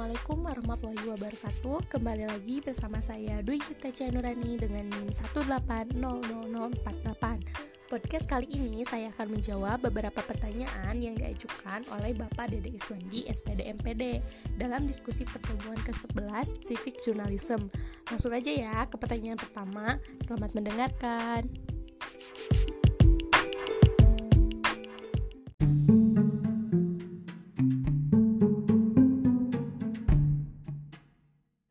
Assalamualaikum warahmatullahi wabarakatuh Kembali lagi bersama saya Dwi Gita Nurani dengan NIM 1800048 Podcast kali ini saya akan menjawab beberapa pertanyaan yang diajukan oleh Bapak Dede Iswandi SPD MPD dalam diskusi pertemuan ke-11 Civic Journalism. Langsung aja ya ke pertanyaan pertama. Selamat mendengarkan.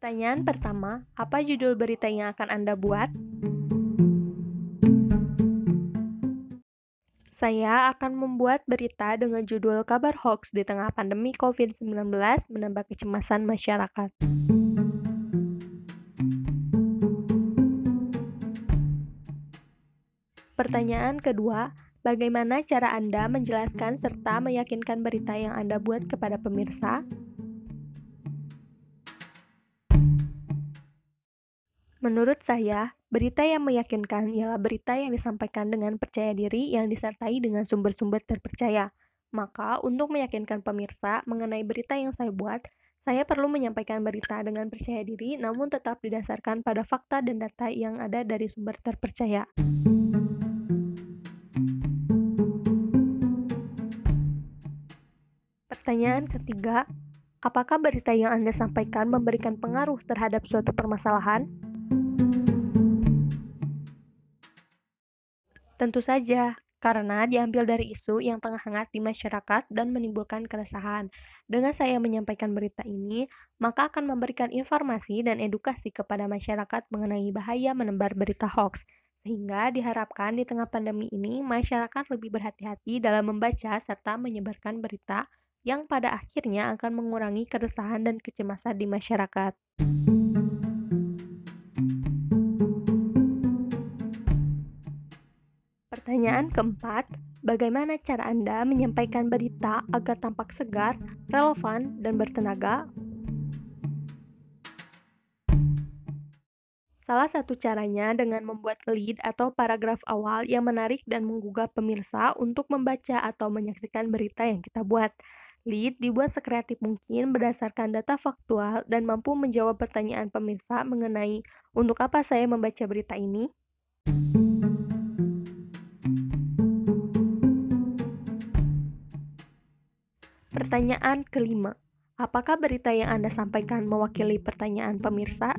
Pertanyaan pertama, apa judul berita yang akan Anda buat? Saya akan membuat berita dengan judul Kabar Hoax di tengah pandemi COVID-19 menambah kecemasan masyarakat. Pertanyaan kedua, bagaimana cara Anda menjelaskan serta meyakinkan berita yang Anda buat kepada pemirsa? Menurut saya, berita yang meyakinkan ialah berita yang disampaikan dengan percaya diri yang disertai dengan sumber-sumber terpercaya. Maka, untuk meyakinkan pemirsa mengenai berita yang saya buat, saya perlu menyampaikan berita dengan percaya diri namun tetap didasarkan pada fakta dan data yang ada dari sumber terpercaya. Pertanyaan ketiga, apakah berita yang Anda sampaikan memberikan pengaruh terhadap suatu permasalahan? Tentu saja, karena diambil dari isu yang tengah hangat di masyarakat dan menimbulkan keresahan. Dengan saya menyampaikan berita ini, maka akan memberikan informasi dan edukasi kepada masyarakat mengenai bahaya menebar berita hoax. Sehingga diharapkan di tengah pandemi ini, masyarakat lebih berhati-hati dalam membaca serta menyebarkan berita yang pada akhirnya akan mengurangi keresahan dan kecemasan di masyarakat. Pertanyaan keempat, bagaimana cara Anda menyampaikan berita agar tampak segar, relevan, dan bertenaga? Salah satu caranya dengan membuat lead atau paragraf awal yang menarik dan menggugah pemirsa untuk membaca atau menyaksikan berita yang kita buat. Lead dibuat sekreatif mungkin berdasarkan data faktual dan mampu menjawab pertanyaan pemirsa mengenai untuk apa saya membaca berita ini. Pertanyaan kelima, apakah berita yang Anda sampaikan mewakili pertanyaan pemirsa?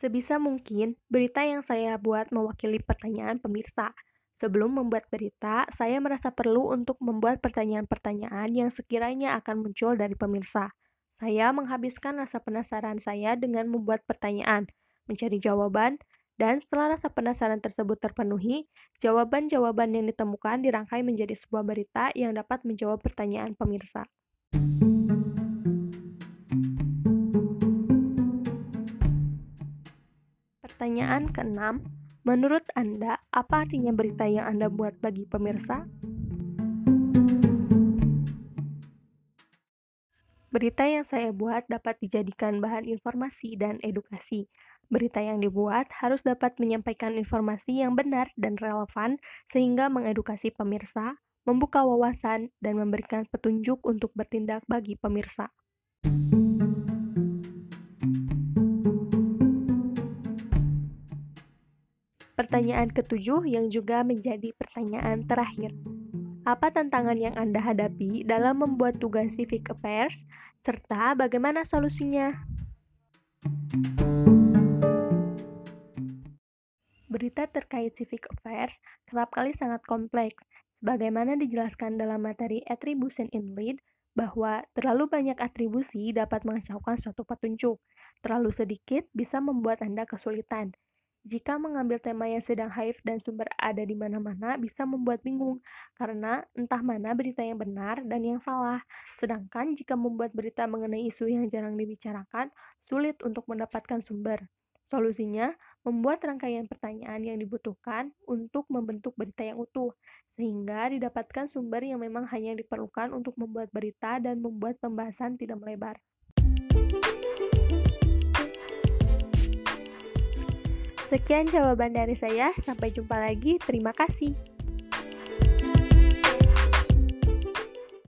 Sebisa mungkin, berita yang saya buat mewakili pertanyaan pemirsa. Sebelum membuat berita, saya merasa perlu untuk membuat pertanyaan-pertanyaan yang sekiranya akan muncul dari pemirsa. Saya menghabiskan rasa penasaran saya dengan membuat pertanyaan, mencari jawaban, dan setelah rasa penasaran tersebut terpenuhi, jawaban-jawaban yang ditemukan dirangkai menjadi sebuah berita yang dapat menjawab pertanyaan pemirsa. Pertanyaan keenam, menurut Anda, apa artinya berita yang Anda buat bagi pemirsa? Berita yang saya buat dapat dijadikan bahan informasi dan edukasi Berita yang dibuat harus dapat menyampaikan informasi yang benar dan relevan sehingga mengedukasi pemirsa, membuka wawasan, dan memberikan petunjuk untuk bertindak bagi pemirsa. Pertanyaan ketujuh yang juga menjadi pertanyaan terakhir. Apa tantangan yang Anda hadapi dalam membuat tugas civic affairs, serta bagaimana solusinya? Berita terkait civic affairs kerap kali sangat kompleks, sebagaimana dijelaskan dalam materi Attribution in Lead, bahwa terlalu banyak atribusi dapat mengacaukan suatu petunjuk. Terlalu sedikit bisa membuat Anda kesulitan. Jika mengambil tema yang sedang hype dan sumber ada di mana-mana bisa membuat bingung, karena entah mana berita yang benar dan yang salah. Sedangkan jika membuat berita mengenai isu yang jarang dibicarakan, sulit untuk mendapatkan sumber. Solusinya, membuat rangkaian pertanyaan yang dibutuhkan untuk membentuk berita yang utuh, sehingga didapatkan sumber yang memang hanya diperlukan untuk membuat berita dan membuat pembahasan tidak melebar. Sekian jawaban dari saya, sampai jumpa lagi. Terima kasih.